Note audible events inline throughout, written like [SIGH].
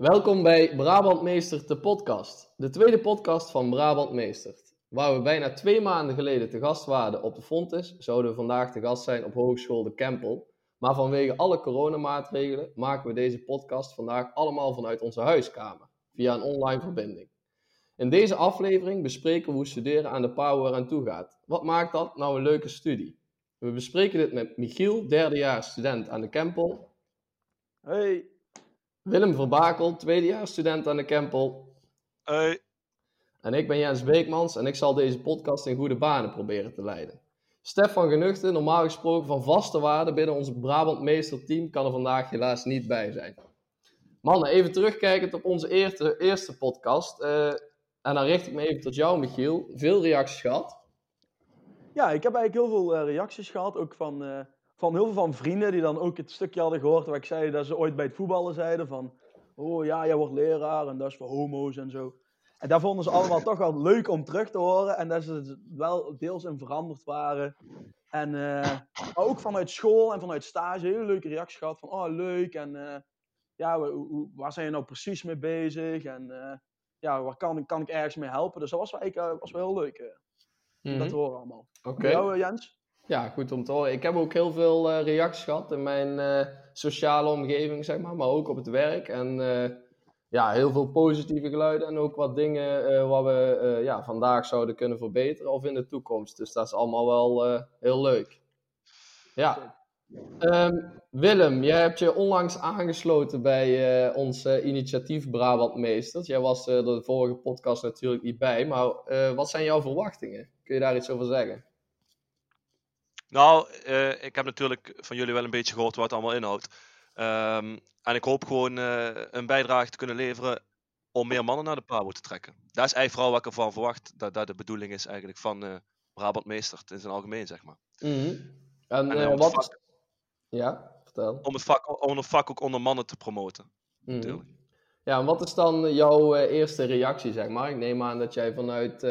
Welkom bij Brabant Meestert, de podcast. De tweede podcast van Brabant Meestert. Waar we bijna twee maanden geleden te gast waren op de Fontes, zouden we vandaag te gast zijn op Hogeschool de Kempel. Maar vanwege alle coronamaatregelen maken we deze podcast vandaag allemaal vanuit onze huiskamer, via een online verbinding. In deze aflevering bespreken we hoe studeren aan de PAO eraan toe gaat. Wat maakt dat nou een leuke studie? We bespreken dit met Michiel, derdejaars student aan de Kempel. Hey. Willem Verbakel, tweedejaars student aan de Kempel. Hey. En ik ben Jens Beekmans en ik zal deze podcast in goede banen proberen te leiden. Stefan Genuchten, normaal gesproken van vaste waarde binnen ons Brabant Meesterteam, kan er vandaag helaas niet bij zijn. Mannen, even terugkijkend op onze eerste, eerste podcast. Uh, en dan richt ik me even tot jou, Michiel. Veel reacties gehad? Ja, ik heb eigenlijk heel veel uh, reacties gehad. Ook van, uh, van heel veel van vrienden die dan ook het stukje hadden gehoord waar ik zei dat ze ooit bij het voetballen zeiden van... Oh ja, jij wordt leraar en dat is voor homo's en zo. En daar vonden ze allemaal toch wel leuk om terug te horen. En dat ze wel deels in veranderd waren. En uh, ook vanuit school en vanuit stage hele leuke reacties gehad. Van, oh leuk. En uh, ja, waar zijn je nou precies mee bezig? En uh, ja, waar kan, kan ik ergens mee helpen? Dus dat was wel, was wel heel leuk. Mm -hmm. Dat te horen allemaal. Oké. Okay. jou, Jens? Ja, goed om te horen. Ik heb ook heel veel reacties gehad in mijn sociale omgeving, zeg maar. Maar ook op het werk. En ja, heel veel positieve geluiden en ook wat dingen wat we ja, vandaag zouden kunnen verbeteren of in de toekomst. Dus dat is allemaal wel heel leuk. Ja. Um, Willem, jij hebt je onlangs aangesloten bij ons initiatief Brabant Meesters. Jij was er de vorige podcast natuurlijk niet bij, maar wat zijn jouw verwachtingen? Kun je daar iets over zeggen? Nou, ik heb natuurlijk van jullie wel een beetje gehoord wat het allemaal inhoudt. Um, en ik hoop gewoon uh, een bijdrage te kunnen leveren om meer mannen naar de PABO te trekken. Dat is eigenlijk vooral wat ik ervan verwacht. Dat dat de bedoeling is eigenlijk van uh, Brabant Meester in zijn algemeen, zeg maar. Mm -hmm. En, en wat... Vak, ja, vertel. Om het, vak, om het vak ook onder mannen te promoten, mm -hmm. Ja, en wat is dan jouw eerste reactie, zeg maar? Ik neem aan dat jij vanuit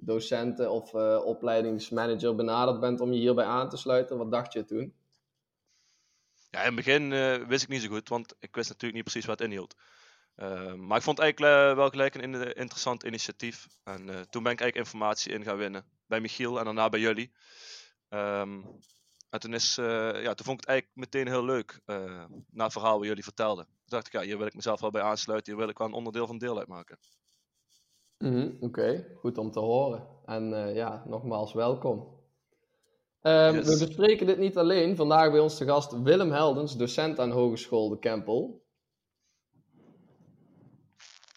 docenten of opleidingsmanager benaderd bent om je hierbij aan te sluiten. Wat dacht je toen? Ja, in het begin uh, wist ik niet zo goed, want ik wist natuurlijk niet precies wat het inhield. Uh, maar ik vond het eigenlijk wel gelijk een interessant initiatief. En toen ben ik eigenlijk informatie in gaan winnen. Bij Michiel en daarna bij jullie. Um, en toen, is, ja, toen vond ik het eigenlijk meteen heel leuk, na het verhaal wat jullie vertelden. Toen dacht ik, hier wil ik mezelf wel bij aansluiten. Hier wil ik wel een onderdeel van deel uitmaken. Mm -hmm, Oké, okay. goed om te horen. En ja, nogmaals welkom. Um, yes. We bespreken dit niet alleen. Vandaag bij ons te gast Willem Heldens, docent aan Hogeschool de Kempel.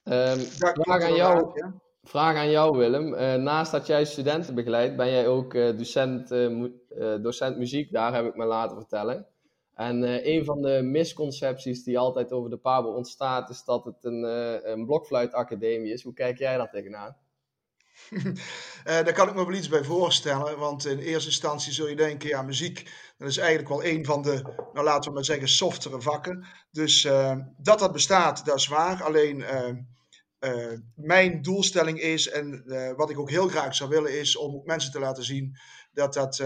Um, vraag, aan jou, vraag aan jou, Willem. Uh, naast dat jij studenten begeleidt, ben jij ook uh, docent, uh, docent muziek. Daar heb ik me laten vertellen. En een van de misconcepties die altijd over de PABO ontstaat, is dat het een, een blokfluitacademie is. Hoe kijk jij daar tegenaan? uh, [LAUGHS] daar kan ik me wel iets bij voorstellen, want in eerste instantie zul je denken, ja, muziek, dat is eigenlijk wel een van de, nou laten we maar zeggen, softere vakken. Dus uh, dat dat bestaat, dat is waar. Alleen uh, mijn doelstelling is, en wat ik ook heel graag zou willen, is om mensen te laten zien dat, dat,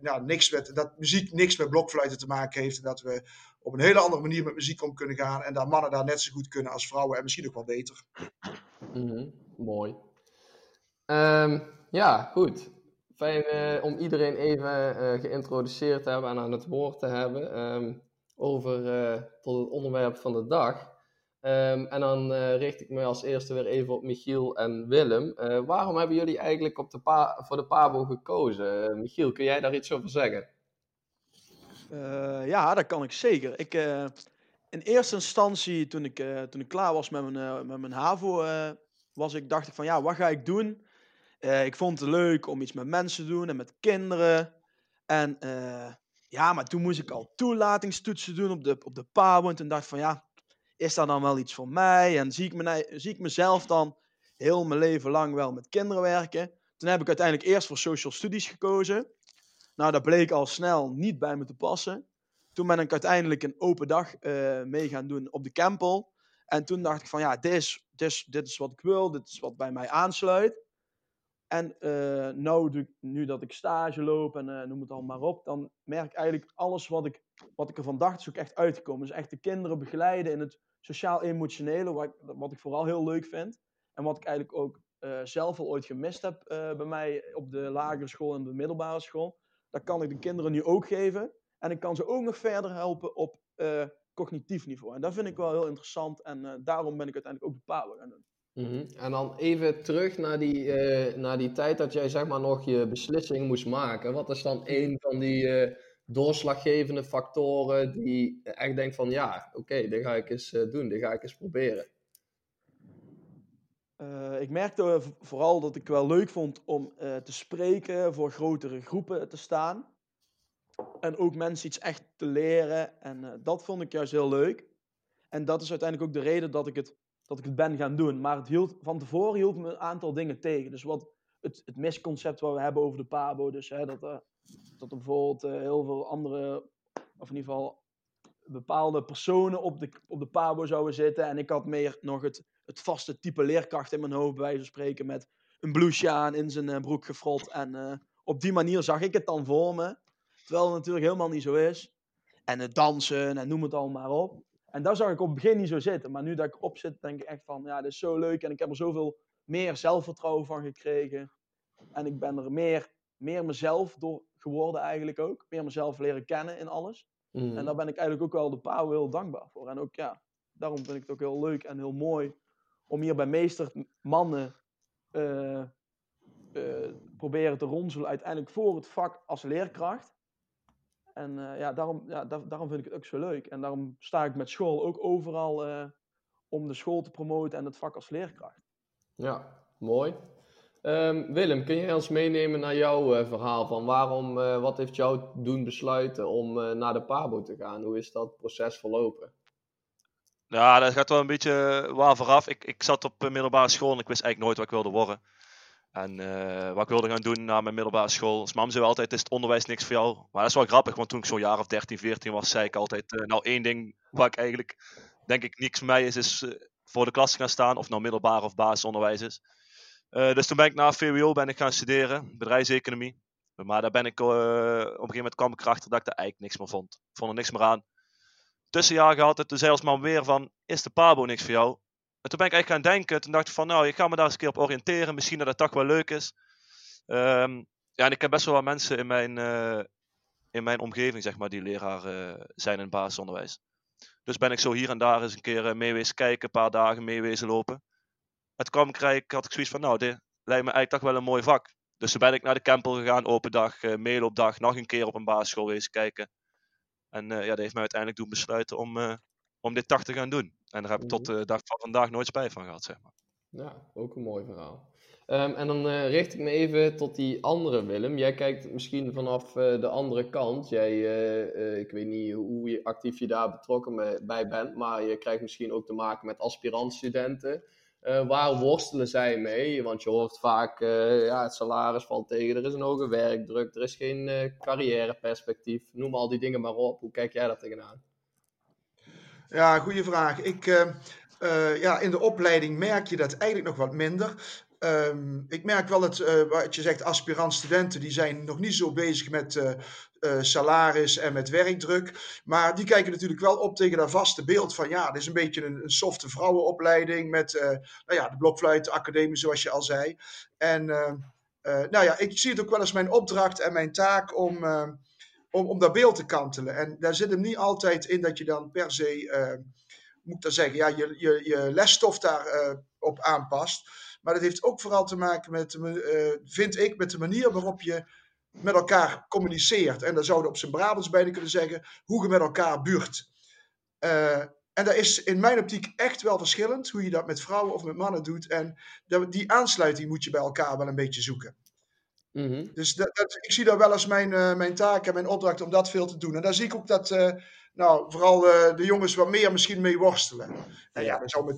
nou, niks met, dat muziek niks met blokfluiten te maken heeft. En dat we op een hele andere manier met muziek om kunnen gaan. En dat mannen daar net zo goed kunnen als vrouwen en misschien ook wel beter. Mm. Mooi. Um, ja, goed. Fijn uh, om iedereen even geïntroduceerd te hebben en aan het woord te hebben um, over tot het onderwerp van de dag. Um, en dan richt ik me als eerste weer even op Michiel en Willem. waarom hebben jullie eigenlijk op de voor de PABO gekozen? Michiel, kun jij daar iets over zeggen? ja, dat kan ik zeker. Ik, in eerste instantie, toen ik, toen ik klaar was met mijn, met mijn HAVO, was ik, dacht ik van ja, wat ga ik doen? Ik vond het leuk om iets met mensen te doen en met kinderen. En ja, maar toen moest ik al toelatingstoetsen doen op de, op de PABO. En toen dacht ik van ja, is dat dan wel iets voor mij? En zie ik, me, zie ik mezelf dan heel mijn leven lang wel met kinderen werken? Toen heb ik uiteindelijk eerst voor social studies gekozen. Nou, dat bleek al snel niet bij me te passen. Toen ben ik uiteindelijk een open dag uh, mee gaan doen op de Campbell. En toen dacht ik van ja, dit is, dit, is, dit is wat ik wil, dit is wat bij mij aansluit. En uh, nou, nu dat ik stage loop en uh, noem het allemaal maar op, dan merk ik eigenlijk alles wat ik, wat ik ervan dacht is ook echt uitgekomen. Dus echt de kinderen begeleiden in het sociaal-emotionele, wat, ik- wat ik vooral heel leuk vind. En wat ik eigenlijk ook eh, zelf al ooit gemist heb eh, bij mij op de lagere school en de middelbare school. Dat kan ik de kinderen nu ook geven. En ik kan ze ook nog verder helpen op eh, cognitief niveau. En dat vind ik wel heel interessant. En daarom ben ik uiteindelijk ook de gaan doen. Mhm. En dan even terug naar die, naar die tijd dat jij zeg maar nog je beslissing moest maken. Wat is dan een van die doorslaggevende factoren die echt denkt van ja, oké, dit ga ik eens eh, doen, dit ga ik eens proberen. Eh, ik merkte v- vooral dat ik wel leuk vond om eh, te spreken, voor grotere groepen te staan. En ook mensen iets echt te leren. En eh, dat vond ik juist heel leuk. En dat is uiteindelijk ook de reden dat ik het, dat ik het ben gaan doen. Maar het hield, van tevoren hield me een aantal dingen tegen. Dus wat het, het misconcept wat we hebben over de PABO. Dus hè, dat, er bijvoorbeeld eh, heel veel andere, of in ieder geval bepaalde personen op de, op de PABO zouden zitten. En ik had meer nog het, het vaste type leerkracht in mijn hoofd, bij wijze van spreken, met een blouseje aan, in zijn eh, broek gefrot. En eh, op die manier zag ik het dan voor me. Terwijl het natuurlijk helemaal niet zo is. En het dansen en noem het allemaal maar op. En daar zag ik op het begin niet zo zitten. Maar nu dat ik op zit, denk ik echt van, ja, dit is zo leuk. En ik heb er zoveel meer zelfvertrouwen van gekregen. En ik ben er meer, meer mezelf door geworden eigenlijk ook. Meer mezelf leren kennen in alles. Mhm. En daar ben ik eigenlijk ook wel de PAO heel dankbaar voor. En ook ja, daarom vind ik het ook heel leuk en heel mooi om hier bij meester mannen eh, eh, proberen te ronselen uiteindelijk voor het vak als leerkracht. En eh, ja, daarom, ja daar- daarom vind ik het ook zo leuk. En daarom sta ik met school ook overal om de school te promoten en het vak als leerkracht. Ja, mooi. Ehm, Willem, kun je ons meenemen naar jouw eh, verhaal van waarom, eh, wat heeft jou doen besluiten om eh, naar de PABO te gaan? Hoe is dat proces verlopen? Ja, dat gaat wel een beetje waar vooraf. Ik, ik zat op middelbare school en ik wist eigenlijk nooit wat ik wilde worden. En wat ik wilde gaan doen na mijn middelbare school. Dus mam zei altijd, is het onderwijs niks voor jou? Maar dat is wel grappig, want toen ik zo'n jaar of 13, 14 was, zei ik altijd, nou één ding waar ik eigenlijk, denk ik, niks mij is, is voor de klas gaan staan. Of nou middelbaar of basisonderwijs is. Eh, dus toen ben ik na VWO ben ik gaan studeren, bedrijfseconomie. Maar daar ben ik, eh, op een gegeven moment kwam ik erachter dat ik daar eigenlijk niks meer vond. Ik vond er niks meer aan tussenjaar gehad. En toen zei ons man weer van, is de Pabo niks voor jou? En toen ben ik eigenlijk gaan denken. Toen dacht ik van, nou, ik ga me daar eens een keer op oriënteren. Misschien dat het toch wel leuk is. Ehm, ja, en ik heb best wel wat mensen in mijn, eh, in mijn omgeving, zeg maar, die leraar zijn in het basisonderwijs. Dus ben ik zo hier en daar eens een keer meewezen kijken, een paar dagen meewezen lopen. Ik, eigenlijk- had ik zoiets van, nou, dit lijkt me eigenlijk toch wel een mooi vak. Dus toen ben ik naar de Kempel gegaan, open dag, uh, meeloopdag, nog een keer op een basisschool wezen kijken. En eh, ja, dat heeft mij uiteindelijk doen besluiten om, eh, om dit toch te gaan doen. En daar heb ik tot de dag van vandaag nooit spijt van gehad, zeg maar. Ja, ook een mooi verhaal. Ehm, en dan eh, richt ik me even tot die andere Willem. Jij kijkt misschien vanaf eh, de andere kant. Jij, eh, eh, ik weet niet hoe je, actief je daar betrokken bij bent, maar je krijgt misschien ook te maken met aspirantstudenten. Eh, waar worstelen zij mee? Want je hoort vaak, eh, ja, het salaris valt tegen, er is een hoge werkdruk, er is geen eh, carrièreperspectief. Noem al die dingen maar op. Hoe kijk jij daar tegenaan? Ja, goede vraag. Ik, ja, in de opleiding merk je dat eigenlijk nog wat minder. Ehm, ik merk wel dat, eh, wat je zegt, aspirant-studenten, die zijn nog niet zo bezig met eh, eh, salaris en met werkdruk. Maar die kijken natuurlijk wel op tegen dat vaste beeld van, ja, dit is een beetje een, een softe vrouwenopleiding met, nou ja, de blokfluitacademie, zoals je al zei. En, nou ja, ik zie het ook wel als mijn opdracht en mijn taak om, om, om dat beeld te kantelen. En daar zit hem niet altijd in dat je dan per se, moet ik dan zeggen, ja, je, je, je lesstof daarop op aanpast. Maar dat heeft ook vooral te maken met, de eh, vind ik, met de manier waarop je met elkaar communiceert. En daar zouden op zijn Brabants bijna kunnen zeggen, hoe je met elkaar buurt. Eh, en dat is in mijn optiek echt wel verschillend, hoe je dat met vrouwen of met mannen doet. En die aansluiting moet je bij elkaar wel een beetje zoeken. Mhm. Dus dat, dat- ik zie dat wel als mijn, eh, mijn taak en mijn opdracht om dat veel te doen. En daar zie ik ook dat nou, vooral de jongens wat meer misschien mee worstelen. En ja, dat zou met,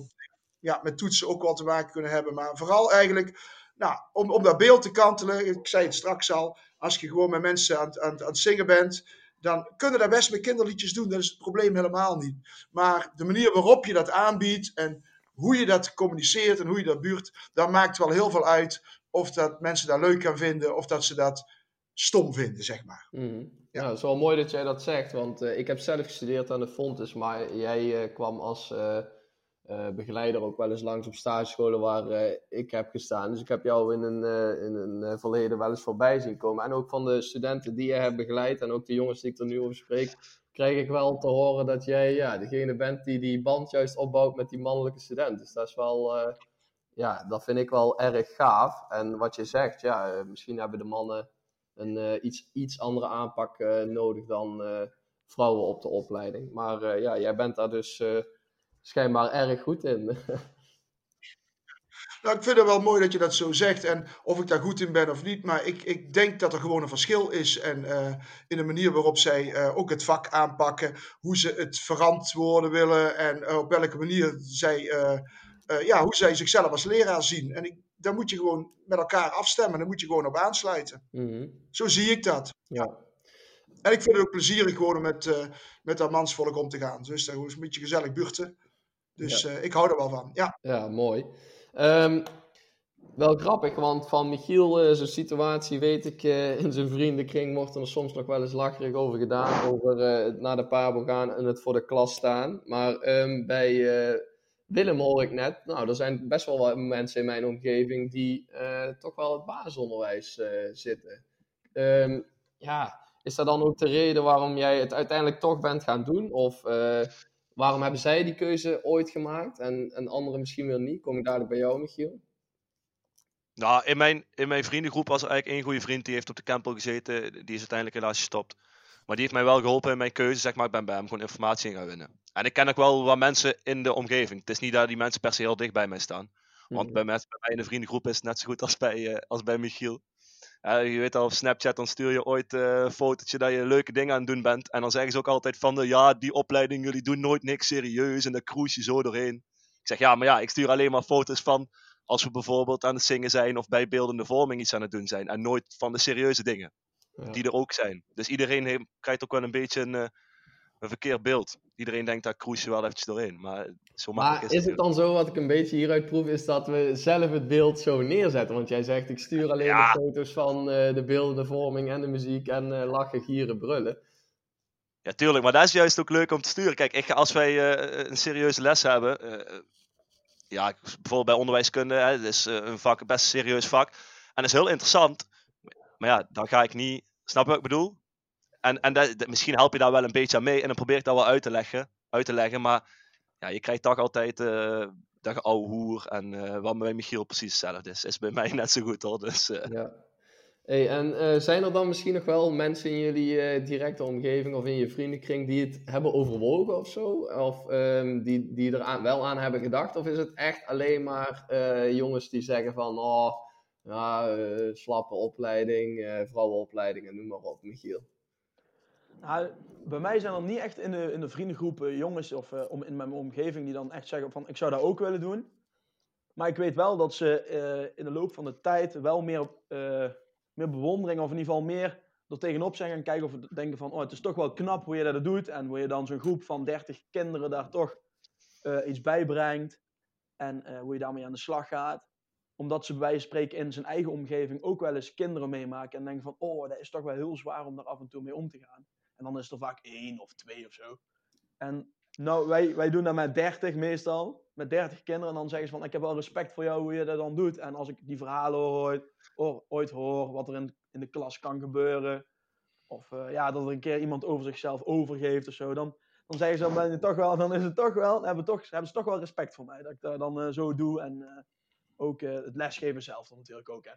ja, met toetsen ook wel te maken kunnen hebben. Maar vooral eigenlijk nou, om, om dat beeld te kantelen. Ik zei het straks al. Als je gewoon met mensen aan, het- aan, aan het zingen bent. Dan kunnen daar best met kinderliedjes doen. Dat is het probleem helemaal niet. Maar de manier waarop je dat aanbiedt. En hoe je dat communiceert en hoe je dat buurt. Dat maakt wel heel veel uit of dat mensen dat leuk gaan vinden of dat ze dat stom vinden, zeg maar. Mhm. Ja. Het is wel mooi dat jij dat zegt, want eh, ik heb zelf gestudeerd aan de Fontes, maar jij eh, kwam als, eh, uh, begeleider ook wel eens langs op stagescholen waar uh, ik heb gestaan. Dus ik heb jou in een, uh, in een verleden wel eens voorbij zien komen. En ook van de studenten die je hebt begeleid en ook de jongens die ik er nu over spreek, krijg ik wel te horen dat jij ja, degene bent die die band juist opbouwt met die mannelijke student. Dus dat is wel, ja, dat vind ik wel erg gaaf. En wat je zegt, ja, misschien hebben de mannen een iets, iets andere aanpak nodig dan vrouwen op de opleiding. Maar ja, jij bent daar dus schijnbaar erg goed in. [LAUGHS] Nou, ik vind het wel mooi dat je dat zo zegt. En of ik daar goed in ben of niet. Maar ik, ik denk dat er gewoon een verschil is. En uh, in de manier waarop zij uh, ook het vak aanpakken. Hoe ze het verantwoorden willen. En uh, op welke manier zij, ja, hoe zij zichzelf als leraar zien. En ik, daar moet je gewoon met elkaar afstemmen. Daar moet je gewoon op aansluiten. Mm -hmm. Zo zie ik dat. Ja. En ik vind het ook plezierig gewoon om met, met dat mansvolk om te gaan. Dus daar is een beetje gezellig buurten. Dus ja. uh, ik hou er wel van. Ja, ja mooi. Um, wel grappig, want van Michiel, uh, zijn situatie weet ik, uh, in zijn vriendenkring wordt er soms nog wel eens lacherig over gedaan. Over het naar de Pabo gaan en het voor de klas staan. Maar um, bij Willem hoor ik net, nou, er zijn best wel wat mensen in mijn omgeving die toch wel het basisonderwijs zitten. Um, ja, is dat dan ook de reden waarom jij het uiteindelijk toch bent gaan doen? Of waarom hebben zij die keuze ooit gemaakt en, en anderen misschien weer niet? Kom ik dadelijk bij jou, Michiel? Nou, in mijn, in mijn vriendengroep was er eigenlijk één goede vriend die heeft op de campel gezeten. Die is uiteindelijk helaas gestopt. Maar die heeft mij wel geholpen in mijn keuze. Zeg maar, ik ben bij hem gewoon informatie in gaan winnen. En ik ken ook wel wat mensen in de omgeving. Het is niet dat die mensen per se heel dicht bij mij staan. Want mhm. bij mensen bij mij in de vriendengroep is het net zo goed als bij, uh, als bij Michiel. Uh, je weet al, op Snapchat dan stuur je ooit uh, een fotootje dat je leuke dingen aan het doen bent. En dan zeggen ze ook altijd van, de, ja, die opleiding, jullie doen nooit niks serieus en dan cruise je zo doorheen. Ik zeg, ja, maar ja, ik stuur alleen maar foto's van als we bijvoorbeeld aan het zingen zijn of bij beeldende vorming iets aan het doen zijn. En nooit van de serieuze dingen, ja. die er ook zijn. Dus iedereen heeft, krijgt ook wel een beetje een, een verkeerd beeld. Iedereen denkt, daar cruise je wel eventjes doorheen. Maar zo makkelijk maar is, is het dan zo, wat ik een beetje hieruit proef, is dat we zelf het beeld zo neerzetten? Want jij zegt, ik stuur alleen ja. de foto's van uh, de beeldende vorming en de muziek en uh, lachen, gieren, brullen. Ja, tuurlijk, maar dat is juist ook leuk om te sturen. Kijk, ik, als wij uh, een serieuze les hebben, ja, bijvoorbeeld bij onderwijskunde, hè, dat is een vak, best een serieus vak. En dat is heel interessant, maar ja, dan ga ik niet, snap je wat ik bedoel? En, en dat, misschien help je daar wel een beetje aan mee en dan probeer ik dat wel uit te leggen. Uit te leggen maar ja, je krijgt toch altijd uh, dat ouwe hoer. En uh, wat bij Michiel precies hetzelfde is, is bij mij net zo goed hoor. Dus, uh... ja. Hey, en zijn er dan misschien nog wel mensen in jullie directe omgeving of in je vriendenkring die het hebben overwogen of zo? Of um, die, die er wel aan hebben gedacht? Of is het echt alleen maar jongens die zeggen van, oh, slappe opleiding, vrouwenopleiding en noem maar op, Michiel? Bij mij zijn er niet echt in de, in de vriendengroep jongens of uh, om, in mijn omgeving die dan echt zeggen van ik zou dat ook willen doen. Maar ik weet wel dat ze uh, in de loop van de tijd wel meer, uh, meer bewondering of in ieder geval meer er tegenop zijn gaan kijken of denken van oh het is toch wel knap hoe je dat doet en hoe je dan zo'n groep van 30 kinderen daar toch iets bij brengt en hoe je daarmee aan de slag gaat omdat ze bij wijze spreken in zijn eigen omgeving ook wel eens kinderen meemaken en denken van oh dat is toch wel heel zwaar om daar af en toe mee om te gaan. En dan is er vaak één of twee of zo. En nou, wij, wij doen dat met 30 meestal. Met 30 kinderen. En dan zeggen ze van, ik heb wel respect voor jou hoe je dat dan doet. En als ik die verhalen ooit, ooit hoor, wat er in, in de klas kan gebeuren. Of uh, ja, dat er een keer iemand over zichzelf overgeeft of zo. Dan, dan zeggen ze, dan ben je toch wel, dan is het toch wel, hebben, toch, hebben ze toch wel respect voor mij. Dat ik dat dan uh, zo doe. En uh, ook het lesgeven zelf dan natuurlijk ook. Hè.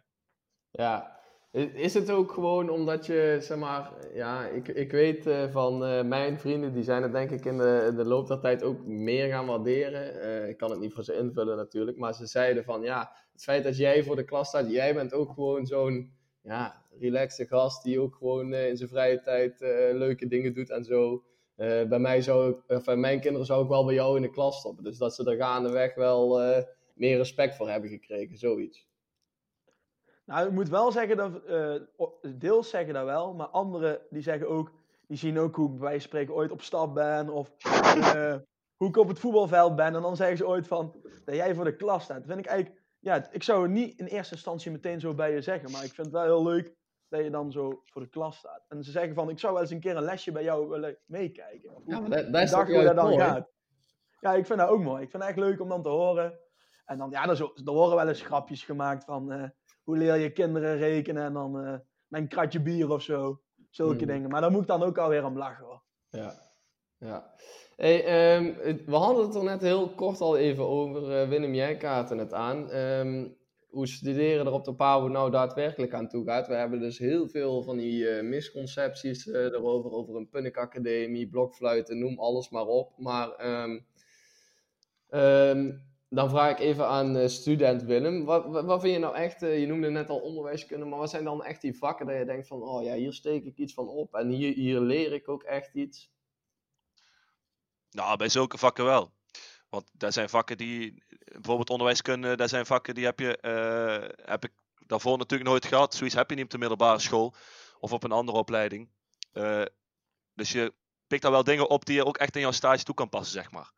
Ja, is het ook gewoon omdat je, zeg maar, ja, ik, ik weet uh, van uh, mijn vrienden, die zijn het denk ik in de, de loop der tijd ook meer gaan waarderen. Uh, ik kan het niet voor ze invullen natuurlijk, maar ze zeiden van, ja, het feit dat jij voor de klas staat, jij bent ook gewoon zo'n, ja, relaxte gast die ook gewoon in zijn vrije tijd leuke dingen doet en zo. bij mij zou ik, of bij mijn kinderen zou ik wel bij jou in de klas stoppen. Dus dat ze er gaandeweg wel meer respect voor hebben gekregen, zoiets. Nou, ik moet wel zeggen dat, uh, deels zeggen dat wel, maar anderen die zeggen ook, die zien ook hoe ik bij wijze van spreken ooit op stap ben, of uh, hoe ik op het voetbalveld ben, en dan zeggen ze ooit van, dat jij voor de klas staat. Dat vind ik eigenlijk, ja, ik zou het niet in eerste instantie meteen zo bij je zeggen, maar ik vind het wel heel leuk dat je dan zo voor de klas staat. En ze zeggen van, ik zou wel eens een keer een lesje bij jou willen meekijken. Ja, maar dat, dat is dat dan gaat. Ja, ik vind dat ook mooi. Ik vind het echt leuk om dan te horen. En dan, ja, er, zo, er worden wel eens grapjes gemaakt van eh, hoe leer je kinderen rekenen en dan uh, mijn kratje bier of zo. Zulke Hmm. dingen. Maar daar moet ik dan ook alweer om lachen hoor. Ja. ja. Hey, ehm, we hadden het er net heel kort al even over. eh, Willem, jij het aan. Ehm, hoe studeren er op de PABO nou daadwerkelijk aan toe gaat. We hebben dus heel veel van die eh, misconcepties eh, erover. Over een punnikacademie, blokfluiten, noem alles maar op. Maar ehm, dan vraag ik even aan eh, student Willem. Wat, wat, vind je nou echt, eh, je noemde net al onderwijskunde, maar wat zijn dan echt die vakken dat je denkt van, oh ja, hier steek ik iets van op en hier, hier leer ik ook echt iets? Nou, bij zulke vakken wel. Want daar zijn vakken die, bijvoorbeeld onderwijskunde, daar zijn vakken die heb je, eh, heb ik daarvoor natuurlijk nooit gehad. Zoiets heb je niet op de middelbare school of op een andere opleiding. Dus je pikt daar wel dingen op die je ook echt in jouw stage toe kan passen, zeg maar.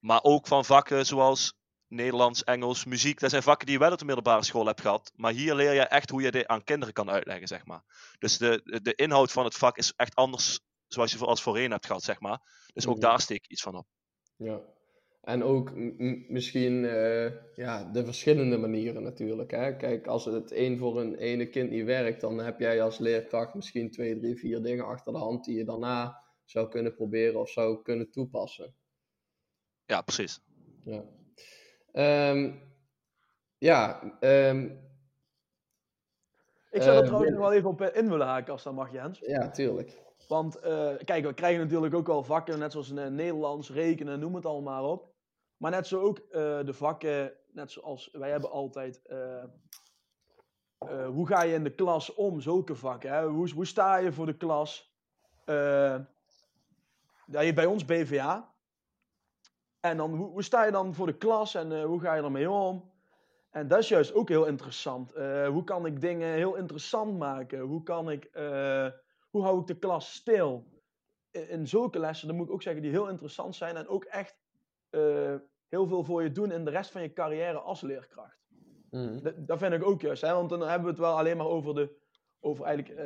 Maar ook van vakken zoals Nederlands, Engels, muziek. Dat zijn vakken die je wel op de middelbare school hebt gehad. Maar hier leer je echt hoe je dit aan kinderen kan uitleggen, zeg maar. Dus de, de- inhoud van het vak is echt anders zoals je voor- als voorheen hebt gehad, zeg maar. Dus ook daar steek ik iets van op. Ja. En ook misschien eh, ja, de verschillende manieren natuurlijk. Hè? Kijk, als het een voor een ene kind niet werkt, dan heb jij als leerkracht misschien twee, drie, vier dingen achter de hand die je daarna zou kunnen proberen of zou kunnen toepassen. Ja, precies. Ja, Ehm, ja ehm, Ik zou er Eh, trouwens nog wel even op eh, in willen haken als dat mag Jens. ja, tuurlijk. Want eh, kijk, we krijgen natuurlijk ook wel vakken, net zoals eh, Nederlands, rekenen, noem het allemaal maar op. Maar net zo ook eh, de vakken, net zoals wij hebben altijd, eh, eh, hoe ga je in de klas om, zulke vakken. Hè? Hoe, hoe sta je voor de klas? Eh, ja, je bij ons BVA. En dan, hoe, hoe sta je dan voor de klas en eh, hoe ga je ermee om? En dat is juist ook heel interessant. Eh, hoe kan ik dingen heel interessant maken? Hoe kan ik... eh, hoe hou ik de klas stil? In, in zulke lessen, dan moet ik ook zeggen, die heel interessant zijn en ook echt heel veel voor je doen in de rest van je carrière als leerkracht. Mhm. Dat, dat vind ik ook juist, hè? want dan hebben we het wel alleen maar over de, over eigenlijk,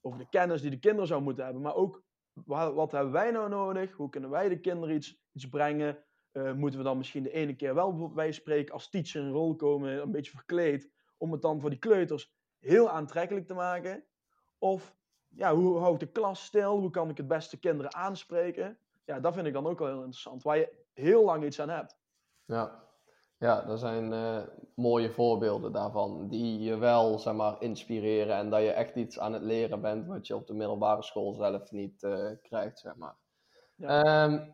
over de kennis die de kinderen zou moeten hebben, maar ook wa- wat hebben wij nou nodig? Hoe kunnen wij de kinderen iets, iets brengen? Eh, moeten we dan misschien de ene keer wel bij spreken als teacher in rol komen, een beetje verkleed, om het dan voor die kleuters heel aantrekkelijk te maken? Of ja, hoe hou ik de klas stil? Hoe kan ik het beste kinderen aanspreken? Ja, dat vind ik dan ook wel heel interessant, waar je heel lang iets aan hebt. Ja, ja er zijn eh, mooie voorbeelden daarvan die je wel, zeg maar, inspireren en dat je echt iets aan het leren bent wat je op de middelbare school zelf niet eh, krijgt, zeg maar. Ja. Ehm,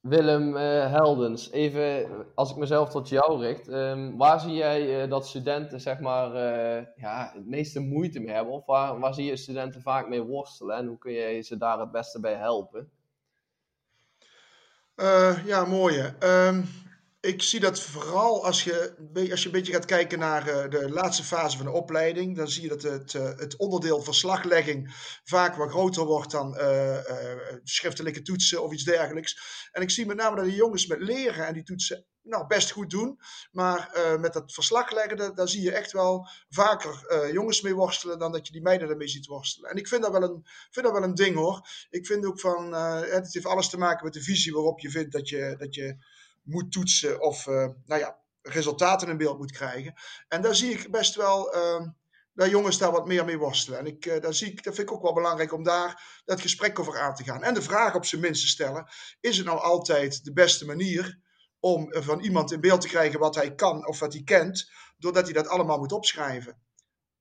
Willem eh, Heldens, even als ik mezelf tot jou richt, ehm, waar zie jij eh, dat studenten, zeg maar, eh, ja, het meeste moeite mee hebben? Of waar, waar zie je studenten vaak mee worstelen en hoe kun jij ze daar het beste bij helpen? Ja, mooie. Ehm, ik zie dat vooral als je, als je een beetje gaat kijken naar eh, de laatste fase van de opleiding, dan zie je dat het, eh, het onderdeel verslaglegging vaak wat groter wordt dan eh, schriftelijke toetsen of iets dergelijks. En ik zie met name dat die jongens met leren en die toetsen nou, best goed doen, maar met dat verslagleggen, daar, zie je echt wel vaker jongens mee worstelen dan dat je die meiden ermee ziet worstelen. En ik vind dat wel een, vind dat wel een ding hoor. Ik vind ook van, het heeft alles te maken met de visie waarop je vindt dat je, dat je moet toetsen of eh, nou ja, resultaten in beeld moet krijgen. En daar zie ik best wel eh, dat jongens daar wat meer mee worstelen. En ik, eh, daar zie ik, dat vind ik ook wel belangrijk om daar dat gesprek over aan te gaan. En de vraag op zijn minst te stellen, is het nou altijd de beste manier om van iemand in beeld te krijgen wat hij kan of wat hij kent, doordat hij dat allemaal moet opschrijven?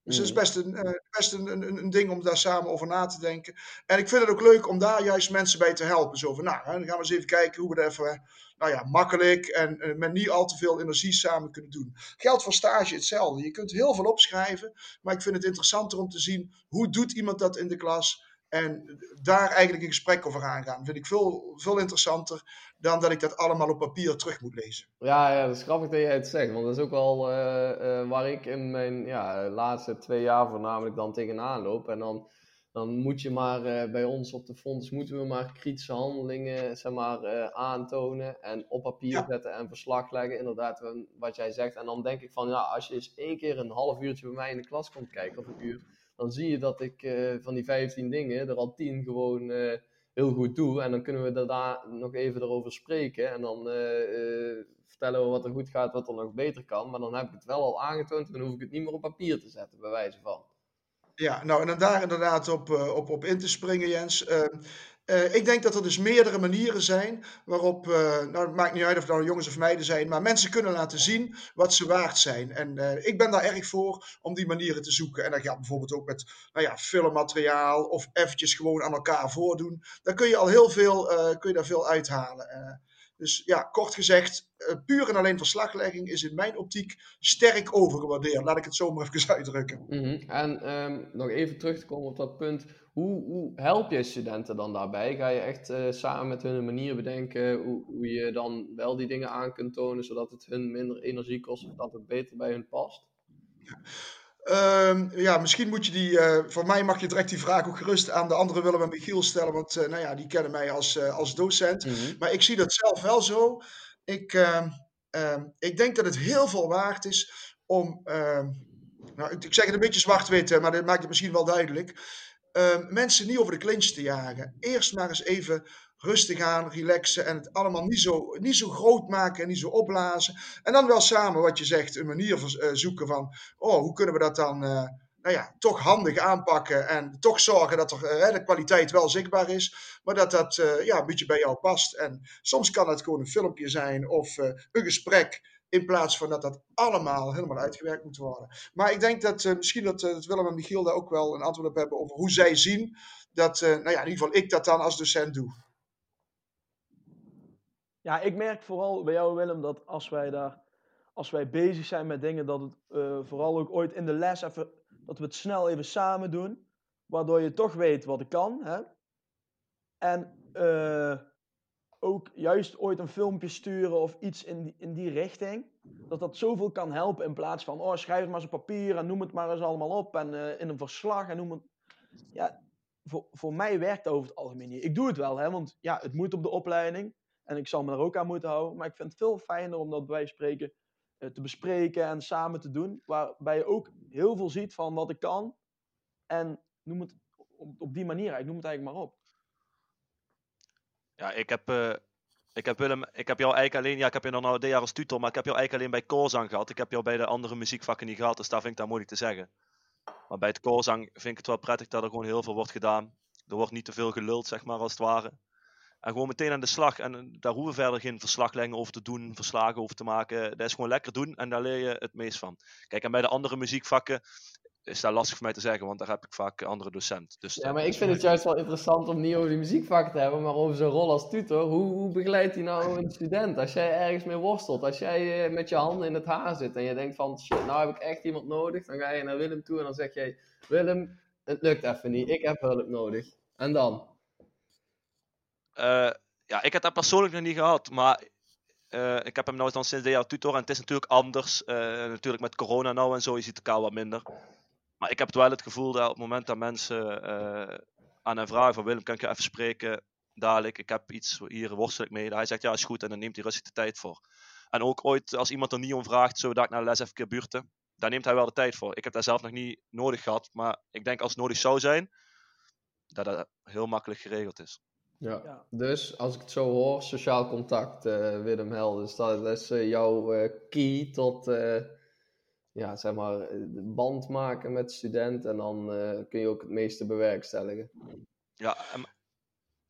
Dus dat is Mhm. best, een, eh, best een, een, een ding om daar samen over na te denken. En ik vind het ook leuk om daar juist mensen bij te helpen. Zo van, nou, dan gaan we eens even kijken hoe we dat even, nou ja, makkelijk en eh, met niet al te veel energie samen kunnen doen. Geldt voor stage hetzelfde. Je kunt heel veel opschrijven, maar ik vind het interessanter om te zien hoe doet iemand dat in de klas. En daar eigenlijk een gesprek over aangaan. Vind ik veel, veel interessanter dan dat ik dat allemaal op papier terug moet lezen. Ja, ja, dat is grappig dat jij het zegt, want dat is ook wel eh, eh, waar ik in mijn ja, laatste twee jaar voornamelijk dan tegenaan loop. En dan, dan moet je maar eh, bij ons op de fonds, moeten we maar kritische handelingen zeg maar, eh, aantonen en op papier Ja. zetten en verslag leggen, inderdaad, wa- wat jij zegt. En dan denk ik van, ja, als je eens één keer een half uurtje bij mij in de klas komt kijken, of een uur, dan zie je dat ik eh, van die 15 dingen er al 10 gewoon... eh, heel goed doe. En dan kunnen we daarna nog even erover spreken. En dan eh, eh, vertellen we wat er goed gaat, wat er nog beter kan. Maar dan heb ik het wel al aangetoond en dan hoef ik het niet meer op papier te zetten, bij wijze van. Ja, nou en dan daar inderdaad op, eh, op, op in te springen, Jens. Ehm, eh, ik denk dat er dus meerdere manieren zijn waarop, eh, nou het maakt niet uit of het nou jongens of meiden zijn, maar mensen kunnen laten zien wat ze waard zijn. En ik ben daar erg voor om die manieren te zoeken. En dat gaat bijvoorbeeld ook met nou ja, filmmateriaal of eventjes gewoon aan elkaar voordoen. Daar kun je al heel veel, kun je daar veel uithalen. Dus ja, kort gezegd, eh, puur en alleen verslaglegging is in mijn optiek sterk overgewaardeerd. Laat ik het zo maar even [LAUGHS] uitdrukken. Mhm. En ehm, nog even terug te komen op dat punt. Hoe, hoe help je studenten dan daarbij? Ga je echt eh, samen met hun een manier bedenken hoe, hoe je dan wel die dingen aan kunt tonen, zodat het hun minder energie kost of dat het beter bij hun past? Ehm, ja, misschien moet je die. eh, voor mij mag je direct die vraag ook gerust aan de andere Willem en Michiel stellen. Want eh, nou ja, die kennen mij als, eh, als docent. Mhm. Maar ik zie dat zelf wel zo. Ik, ehm, ehm, ik denk dat het heel veel waard is om. nou, ik, ik zeg het een beetje zwart-wit, maar dat maakt het misschien wel duidelijk. Mensen niet over de clinch te jagen. Eerst maar eens even rustig aan, relaxen en het allemaal niet zo, niet zo groot maken en niet zo opblazen. En dan wel samen, wat je zegt, een manier vers- eh, zoeken van, oh, hoe kunnen we dat dan, eh, nou ja, toch handig aanpakken en toch zorgen dat er, eh, de kwaliteit wel zichtbaar is, maar dat dat ja, een beetje bij jou past. En soms kan het gewoon een filmpje zijn of een gesprek, in plaats van dat dat allemaal helemaal uitgewerkt moet worden. Maar ik denk dat misschien dat, dat Willem en Michiel daar ook wel een antwoord op hebben over hoe zij zien dat, nou ja, in ieder geval ik dat dan als docent doe. Ja, ik merk vooral bij jou, Willem, dat als wij daar, als wij bezig zijn met dingen, dat het eh, vooral ook ooit in de les even, dat we het snel even samen doen, waardoor je toch weet wat ik kan, hè? En eh, ook juist ooit een filmpje sturen of iets in die, in die richting, dat dat zoveel kan helpen in plaats van, oh, schrijf het maar eens op papier en noem het maar eens allemaal op en eh, in een verslag en noem het. Ja, voor, voor mij werkt het over het algemeen niet. Ik doe het wel, hè, want ja, het moet op de opleiding. En ik zal me er ook aan moeten houden. Maar ik vind het veel fijner om dat bij spreken eh, te bespreken en samen te doen. Waarbij je ook heel veel ziet van wat ik kan. En noem het op, die manier. Ik noem het eigenlijk maar op. Ja, ik heb, eh, ik heb Willem, ik heb jou eigenlijk alleen, ja, ik heb je dan nou dit jaar als tutor, maar ik heb jou eigenlijk alleen bij koorzang gehad. Ik heb jou bij de andere muziekvakken niet gehad, dus daar vind ik dat moeilijk te zeggen. Maar bij het koorzang vind ik het wel prettig dat er gewoon heel veel wordt gedaan. Er wordt niet te veel geluld, zeg maar, als het ware. En gewoon meteen aan de slag. En eh, daar hoeven we verder geen verslaglegging over te doen, verslagen over te maken. Dat is gewoon lekker doen en daar leer je het meest van. Kijk, en bij de andere muziekvakken is dat lastig voor mij te zeggen, want daar heb ik vaak andere docent. Dus, Ja, maar ik vind het juist wel interessant om niet over die muziekvak te hebben, maar over zijn rol als tutor. Hoe, hoe begeleidt hij nou een student? Als jij ergens mee worstelt, als jij eh, met je handen in het haar zit en je denkt van, shit, nou heb ik echt iemand nodig, dan ga je naar Willem toe en dan zeg jij, Willem, het lukt even niet, ik heb hulp nodig. En dan? Eh, ja, ik heb dat persoonlijk nog niet gehad, maar eh, ik heb hem nou dan sinds dit jaar tutor en het is natuurlijk anders. eh, natuurlijk met corona nou en zo, je ziet elkaar wat minder. Maar ik heb wel het gevoel dat op het moment dat mensen aan hem vragen van Willem, kan ik je even spreken dadelijk, ik heb iets, hier worstel ik mee. Dat hij zegt ja is goed en dan neemt hij rustig de tijd voor. En ook ooit als iemand er niet om vraagt, zodat ik naar de les even keer buurten, daar neemt hij wel de tijd voor. Ik heb dat zelf nog niet nodig gehad, maar ik denk als het nodig zou zijn, dat dat heel makkelijk geregeld is. Ja. Ja. Dus als ik het zo hoor, sociaal contact, eh, Willem Helders, dat, dat is eh, jouw eh, key tot, eh, ja, zeg maar, de band maken met de student en dan eh, kun je ook het meeste bewerkstelligen. Ja, en-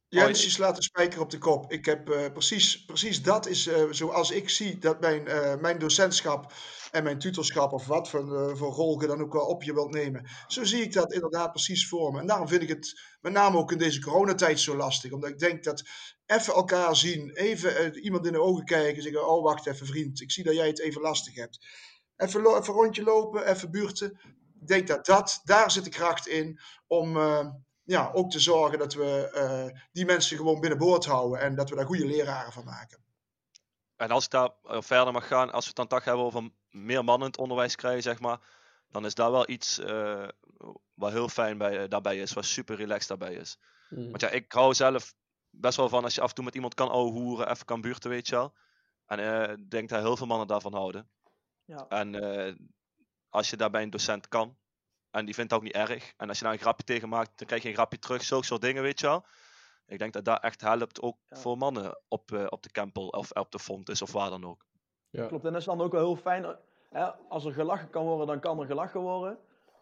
Jens, je slaat de spijker op de kop. Ik heb eh, precies, precies dat is eh, zoals ik zie dat mijn, eh, mijn docentschap en mijn tutorschap of wat voor, voor rol dan ook wel op je wilt nemen. Zo zie ik dat inderdaad precies voor me. En daarom vind ik het met name ook in deze coronatijd zo lastig. Omdat ik denk dat even elkaar zien, even iemand in de ogen kijken en zeggen, oh wacht even vriend, ik zie dat jij het even lastig hebt. Even, even rondje lopen, even buurten. Ik denk dat, dat daar zit de kracht in om... ja, ook te zorgen dat we eh, die mensen gewoon binnenboord houden en dat we daar goede leraren van maken. En als ik daar eh, verder mag gaan, als we het dan toch hebben over meer mannen in het onderwijs krijgen, zeg maar, dan is dat wel iets eh, wat heel fijn bij, daarbij is, wat super relaxed daarbij is. Hmm. Want ja, ik hou zelf best wel van als je af en toe met iemand kan ouwehoeren, even kan buurten, weet je wel. En eh, ik denk dat heel veel mannen daarvan houden. Ja. En eh, als je daarbij een docent kan, en die vindt het ook niet erg, en als je daar een grapje tegen maakt, dan krijg je een grapje terug, zulke soort dingen, weet je wel. Ik denk dat dat echt helpt ook Ja. voor mannen op, eh, op de Kempel of op de Fontes of waar dan ook. Ja. Klopt, en dat is dan ook wel heel fijn. Hè, als er gelachen kan worden, dan kan er gelachen worden.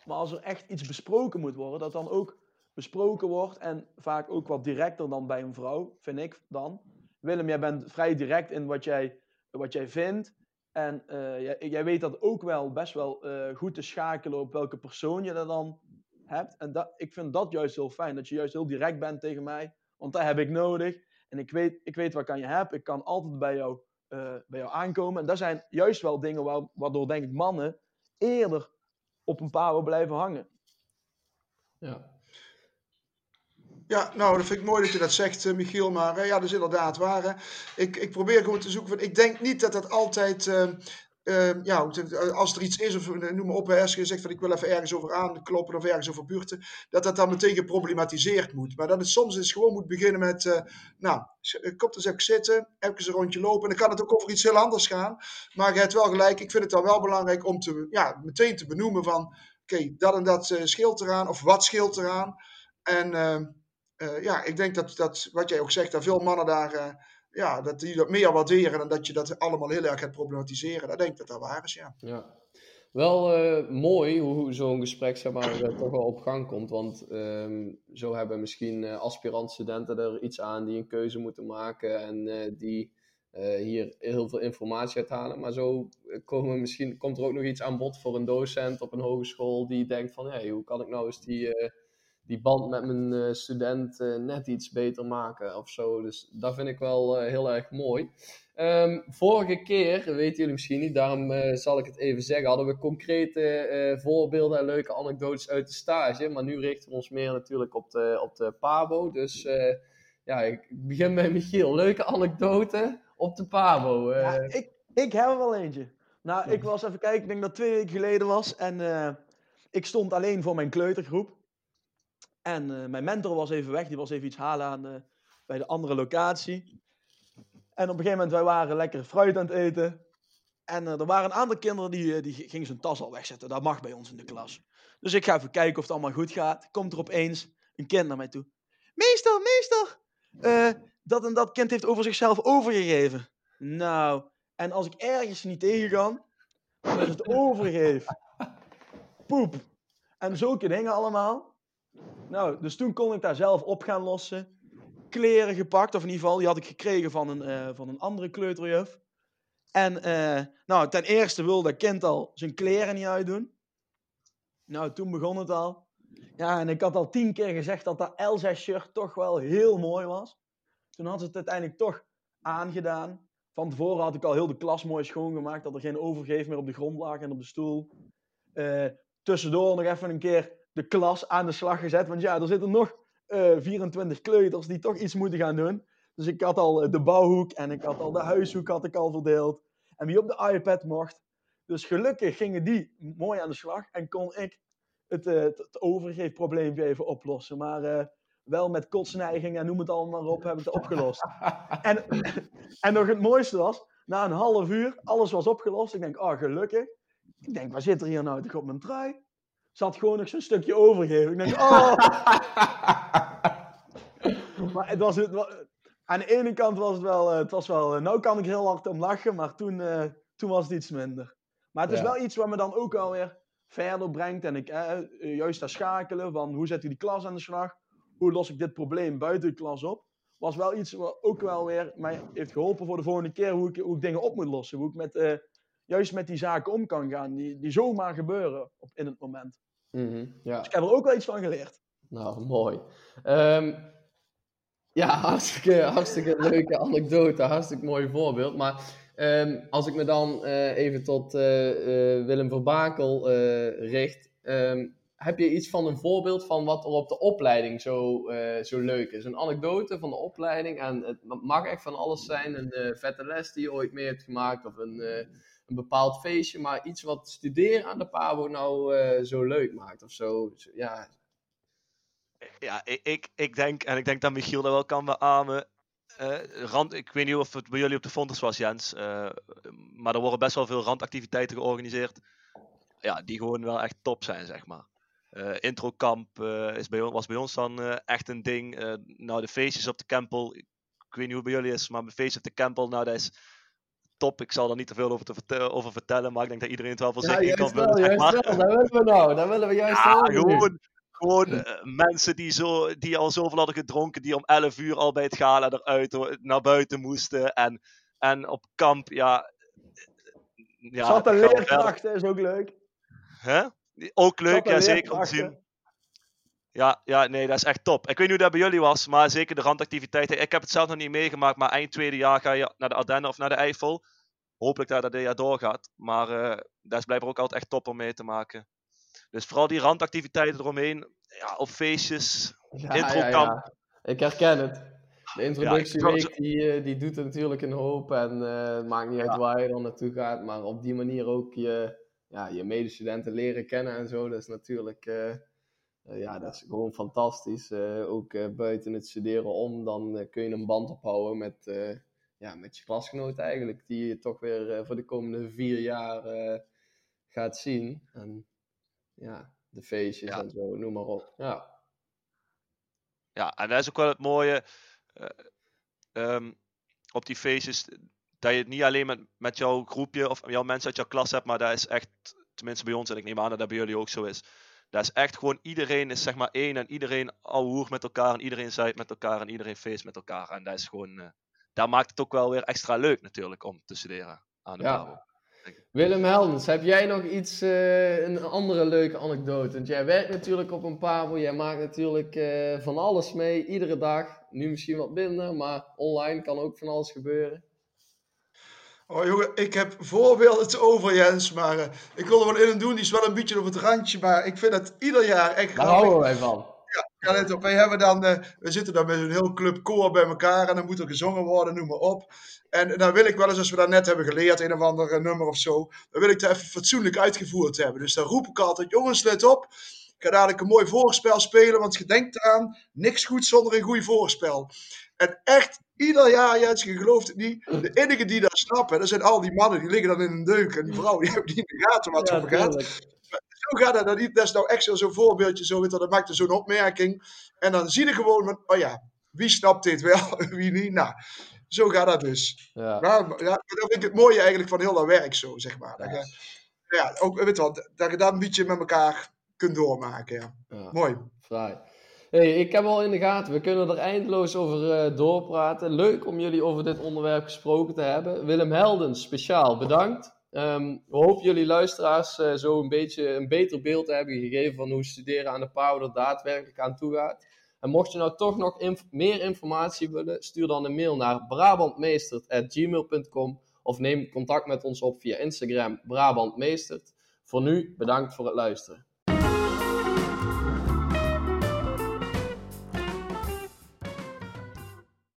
Maar als er echt iets besproken moet worden, dat dan ook besproken wordt. En vaak ook wat directer dan bij een vrouw, vind ik dan. Willem, jij bent vrij direct in wat jij, wat jij vindt. En eh, jij, jij weet dat ook wel best wel eh, goed te schakelen op welke persoon je er dan hebt. En dat, ik vind dat juist heel fijn, dat je juist heel direct bent tegen mij. Want dat heb ik nodig. En ik weet, ik weet wat ik aan je heb. Ik kan altijd bij jou eh, bij jou aankomen. En dat zijn juist wel dingen waar, waardoor, denk ik, mannen eerder op een paar blijven hangen. Ja. Ja, nou, dat vind ik mooi dat je dat zegt, eh, Michiel. Maar eh, ja, dat is inderdaad waar. Ik, ik probeer gewoon te zoeken. Van, ik denk niet dat dat altijd. eh, eh, ja, als er iets is, of eh, noem maar op, als je zegt van ik wil even ergens over aankloppen of ergens over buurten, dat dat dan meteen geproblematiseerd moet. Maar dat het soms eens gewoon moet beginnen met, nou, kom eens even zitten, even een rondje lopen. En dan kan het ook over iets heel anders gaan. Maar je hebt wel gelijk, ik vind het dan wel belangrijk om te, ja, meteen te benoemen van, oké, dat en dat scheelt eraan, of wat scheelt eraan. En eh, ja, ik denk dat, dat, wat jij ook zegt, dat veel mannen daar, eh, ja, dat die dat meer waarderen dan dat je dat allemaal heel erg gaat problematiseren. Dat denk ik dat dat waar is, ja. Ja. Wel eh, mooi hoe zo'n gesprek zeg maar, toch wel op gang komt. Want ehm, zo hebben misschien aspirant-studenten er iets aan die een keuze moeten maken en die hier heel veel informatie uithalen. Maar zo komen misschien, komt er ook nog iets aan bod voor een docent op een hogeschool die denkt van hey, hoe kan ik nou eens die, die band met mijn eh, student eh, net iets beter maken of zo. Dus dat vind ik wel eh, heel erg mooi. Ehm, vorige keer, weten jullie misschien niet, daarom zal ik het even zeggen, hadden we concrete voorbeelden en leuke anekdotes uit de stage. Maar nu richten we ons meer natuurlijk op de, op de Pabo. Dus ja, ik begin bij Michiel. Leuke anekdote op de Pabo. Ja, ik, ik heb er wel eentje. Nou, ik was even kijken, ik denk dat het twee weken geleden was. En ik stond alleen voor mijn kleutergroep. En eh, mijn mentor was even weg, die was even iets halen aan, eh, bij de andere locatie. En op een gegeven moment, wij waren lekker fruit aan het eten. En eh, er waren een aantal kinderen die, die gingen zijn tas al wegzetten. Dat mag bij ons in de klas. Dus ik ga even kijken of het allemaal goed gaat. Komt er opeens een kind naar mij toe. Meester, meester! dat en dat kind heeft over zichzelf overgegeven. Nou, en als ik ergens niet tegen kan, dan is het overgeef. Poep. En zulke dingen allemaal. Nou, dus toen kon ik daar zelf op gaan lossen. Kleren gepakt, of in ieder geval, die had ik gekregen van een, eh, van een andere kleuterjuf. En eh, nou, ten eerste wilde dat kind al zijn kleren niet uitdoen. Nou, toen begon het al. Ja, en ik had al tien keer gezegd dat dat Elsa-shirt toch wel heel mooi was. Toen had ze het uiteindelijk toch aangedaan. Van tevoren had ik al heel de klas mooi schoongemaakt. Dat er geen overgeef meer op de grond lag en op de stoel. Eh, tussendoor nog even een keer de klas aan de slag gezet. Want ja, er zitten nog eh 24 kleuters die toch iets moeten gaan doen. Dus ik had al eh, de bouwhoek en ik had al de huishoek had ik al verdeeld. En wie op de iPad mocht. Dus gelukkig gingen die mooi aan de slag. En kon ik het, eh, het, het overgeefprobleempje even oplossen. Maar eh, wel met kotsneiging en noem het allemaal maar op, heb ik het opgelost. [LAUGHS] en, [LAUGHS] en nog het mooiste was, na een half uur, alles was opgelost. Ik denk, oh gelukkig. Ik denk, waar zit er hier nou toch op mijn trui? Zat gewoon nog zo'n stukje overgeven. Ik denk, oh! [LAUGHS] maar het was het, aan de ene kant was het wel, eh, het was wel, eh, nou kan ik heel hard om lachen, maar toen, eh, toen was het iets minder. Maar het is Ja. wel iets wat me dan ook alweer verder brengt. En ik eh, juist daar schakelen van hoe zet ik die klas aan de slag? Hoe los ik dit probleem buiten de klas op? Was wel iets wat ook wel weer mij heeft geholpen voor de volgende keer hoe ik, hoe ik dingen op moet lossen. Hoe ik met, juist met die zaken om kan gaan die, die zomaar gebeuren in het moment. Mhm, ja. Dus ik heb er ook wel iets van geleerd. Nou, mooi. Ehm, ja, [LAUGHS] hartstikke, hartstikke leuke anekdote, hartstikke mooi voorbeeld. Maar ehm, als ik me dan eh, even tot eh, eh, Willem Verbakel richt, ehm, heb je iets van een voorbeeld van wat er op de opleiding zo, zo leuk is? Een anekdote van de opleiding en het mag echt van alles zijn. Een vette les die je ooit mee hebt gemaakt of een, een bepaald feestje, maar iets wat studeren aan de PABO nou eh, zo leuk maakt of zo. Ja, Ja, ik, ik, ik denk, en ik denk dat Michiel dat wel kan beamen. eh, rand, ik weet niet of het bij jullie op de Fontes was, Jens. eh, maar er worden best wel veel randactiviteiten georganiseerd. Ja, die gewoon wel echt top zijn, zeg maar. Uh, introkamp is bij, was bij ons dan echt een ding. nou, de feestjes op de Campbell. Ik, weet niet hoe bij jullie is, maar mijn feestje op de Campbell, nou, dat is top. Ik zal er niet te veel over, te vertellen, over vertellen, maar ik denk dat iedereen het wel voor zich kan vullen. Maar. Daar willen we nou, daar willen we juist ja, gewoon, gewoon uh, mensen die, zo, die al zoveel hadden gedronken, die om 11 uur al bij het gala eruit naar buiten moesten. En, en op kamp, ja. ja Zat een leerkracht, is ook leuk. Hè? Ook leuk, ja, zeker om te zien. Ja, ja, nee, dat is echt top. Ik weet niet hoe dat bij jullie was, maar zeker de randactiviteiten. Ik heb het zelf nog niet meegemaakt, maar eind tweede jaar ga je naar de Ardennen of naar de Eifel. Hopelijk dat dat dit jaar doorgaat. Maar uh, dat is blijkbaar ook altijd echt top om mee te maken. Dus vooral die randactiviteiten eromheen. Ja, op feestjes, ja, introkamp. Ja. Ik herken het. De introductieweek die, eh, die doet natuurlijk een hoop. En uh, het maakt niet uit waar je dan naartoe gaat. Maar op die manier ook je, ja, je medestudenten leren kennen en zo. Dat is natuurlijk... Uh, ja, dat is gewoon fantastisch. ook buiten het studeren om, dan kun je een band ophouden met, ja, met je klasgenoten eigenlijk. Die je toch weer voor de komende vier jaar gaat zien. En ja, de feestjes en zo, noem maar op. Ja. Ja, en dat is ook wel het mooie uh, um, op die feestjes. Dat je het niet alleen met, met jouw groepje of jouw mensen uit jouw klas hebt, maar dat is echt, tenminste bij ons en ik neem aan dat dat bij jullie ook zo is. Dat is echt gewoon, iedereen is zeg maar één en iedereen hoer met elkaar en iedereen zijt met elkaar en iedereen feest met elkaar. En dat is gewoon, uh, daar maakt het ook wel weer extra leuk natuurlijk om te studeren aan de ja. Willem Heldens, heb jij nog iets, uh, een andere leuke anekdote? Want jij werkt natuurlijk op een Pabo, jij maakt natuurlijk uh, van alles mee, iedere dag. Nu misschien wat minder, maar online kan ook van alles gebeuren. Oh jongen, ik heb voorbeelden te over Jens, maar uh, ik wil er wel in en doen. Die is wel een beetje op het randje, maar ik vind het ieder jaar echt Daar houden wij van. Ja, let op. Wij hebben dan, uh, we zitten dan met een heel club koor bij elkaar en dan moet er gezongen worden, noem maar op. En dan wil ik wel eens, als we dat net hebben geleerd, een of ander eh, nummer of zo, dan wil ik dat even fatsoenlijk uitgevoerd hebben. Dus dan roep ik altijd, jongens, let op. Ik ga dadelijk een mooi voorspel spelen, want je denkt eraan, niks goed zonder een goed voorspel. En echt, ieder jaar, Jens, je gelooft het niet, de enige die dat snappen, dat zijn al die mannen, die liggen dan in een deuk. En die vrouwen, die hebben niet in de gaten wat er over gaat. Zo gaat dat, dat is nou echt zo'n voorbeeldje, zo, dat maakt zo'n opmerking. En dan zie je gewoon, oh ja, wie snapt dit wel, [LAUGHS] wie niet? Nou, zo gaat dat dus. Ja. Nou, ja, dat vind ik het mooie eigenlijk van heel dat werk zo, zeg maar. Dat je, ja, ook, weet wat, dat je dat een beetje met elkaar kunt doormaken. Ja. ja. Mooi. Fraai. Hey, ik heb al in de gaten, we kunnen er eindeloos over uh, doorpraten. Leuk om jullie over dit onderwerp gesproken te hebben. Willem Heldens, speciaal bedankt. Um, we hopen jullie luisteraars uh, zo een beetje een beter beeld te hebben gegeven van hoe studeren aan de Power er daadwerkelijk aan toe gaat. En mocht je nou toch nog meer informatie willen, stuur dan een mail naar brabantmeestert.gmail.com of neem contact met ons op via Instagram brabantmeestert. Voor nu, bedankt voor het luisteren.